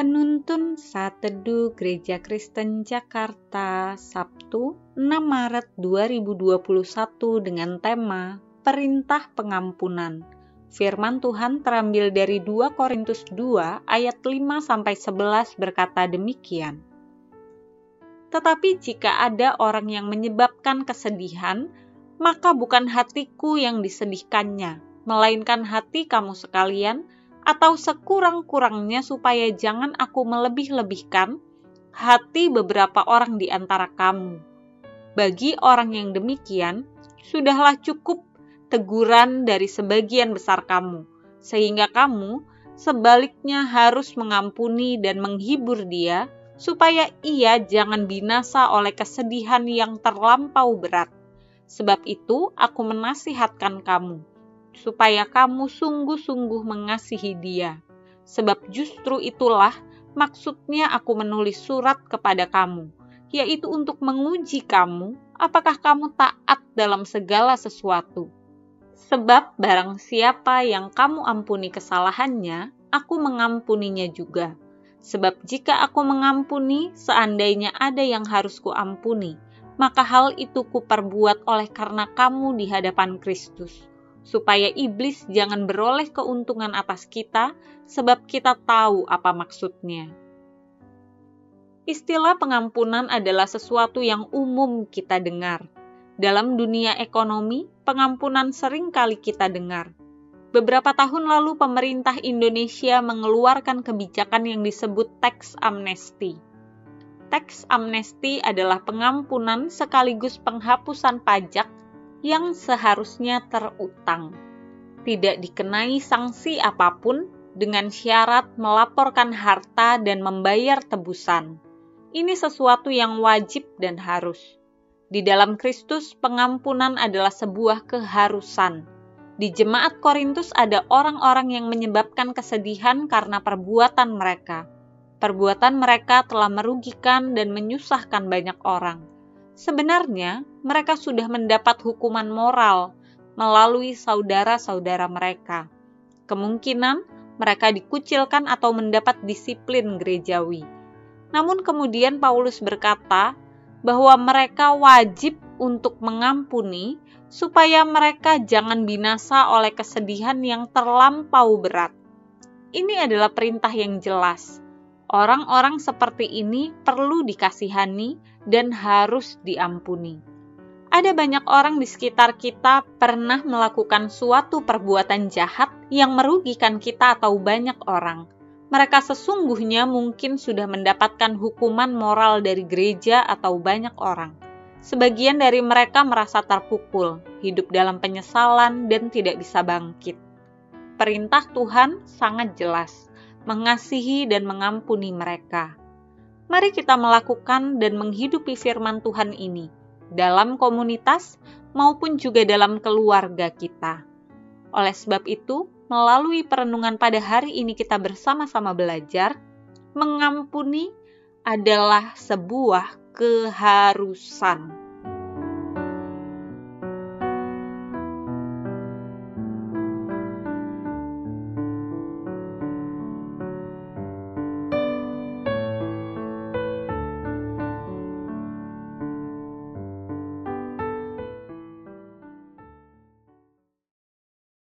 Penuntun Saat Teduh Gereja Kristen Jakarta Sabtu 6 Maret 2021 dengan tema Perintah Pengampunan. Firman Tuhan terambil dari 2 Korintus 2 ayat 5 sampai 11 berkata demikian. Tetapi jika ada orang yang menyebabkan kesedihan, maka bukan hatiku yang disedihkannya, melainkan hati kamu sekalian atau sekurang-kurangnya supaya jangan aku melebih-lebihkan hati beberapa orang di antara kamu. Bagi orang yang demikian, sudahlah cukup teguran dari sebagian besar kamu, sehingga kamu sebaliknya harus mengampuni dan menghibur dia, supaya ia jangan binasa oleh kesedihan yang terlampau berat. Sebab itu, aku menasihatkan kamu supaya kamu sungguh-sungguh mengasihi Dia, sebab justru itulah maksudnya aku menulis surat kepada kamu, yaitu untuk menguji kamu apakah kamu taat dalam segala sesuatu. Sebab barang siapa yang kamu ampuni kesalahannya, aku mengampuninya juga. Sebab jika aku mengampuni, seandainya ada yang harus kuampuni, maka hal itu kuperbuat oleh karena kamu di hadapan Kristus supaya iblis jangan beroleh keuntungan atas kita, sebab kita tahu apa maksudnya. Istilah pengampunan adalah sesuatu yang umum kita dengar. Dalam dunia ekonomi, pengampunan sering kali kita dengar. Beberapa tahun lalu, pemerintah Indonesia mengeluarkan kebijakan yang disebut tax amnesty. Tax amnesty adalah pengampunan sekaligus penghapusan pajak yang seharusnya terutang. Tidak dikenai sanksi apa pun dengan syarat melaporkan harta dan membayar tebusan. Ini sesuatu yang wajib dan harus. Di dalam Kristus, pengampunan adalah sebuah keharusan. Di jemaat Korintus ada orang-orang yang menyebabkan kesedihan karena perbuatan mereka. Perbuatan mereka telah merugikan dan menyusahkan banyak orang Sebenarnya, mereka sudah mendapat hukuman moral melalui saudara-saudara mereka. Kemungkinan mereka dikucilkan atau mendapat disiplin gerejawi. Namun kemudian Paulus berkata bahwa mereka wajib untuk mengampuni supaya mereka jangan binasa oleh kesedihan yang terlampau berat. Ini adalah perintah yang jelas. Orang-orang seperti ini perlu dikasihani dan harus diampuni. Ada banyak orang di sekitar kita pernah melakukan suatu perbuatan jahat yang merugikan kita atau banyak orang. Mereka sesungguhnya mungkin sudah mendapatkan hukuman moral dari gereja atau banyak orang. Sebagian dari mereka merasa terpukul, hidup dalam penyesalan, dan tidak bisa bangkit. Perintah Tuhan sangat jelas: mengasihi dan mengampuni mereka mari kita melakukan dan menghidupi firman Tuhan ini dalam komunitas maupun juga dalam keluarga kita. Oleh sebab itu, melalui perenungan pada hari ini kita bersama-sama belajar, mengampuni adalah sebuah keharusan.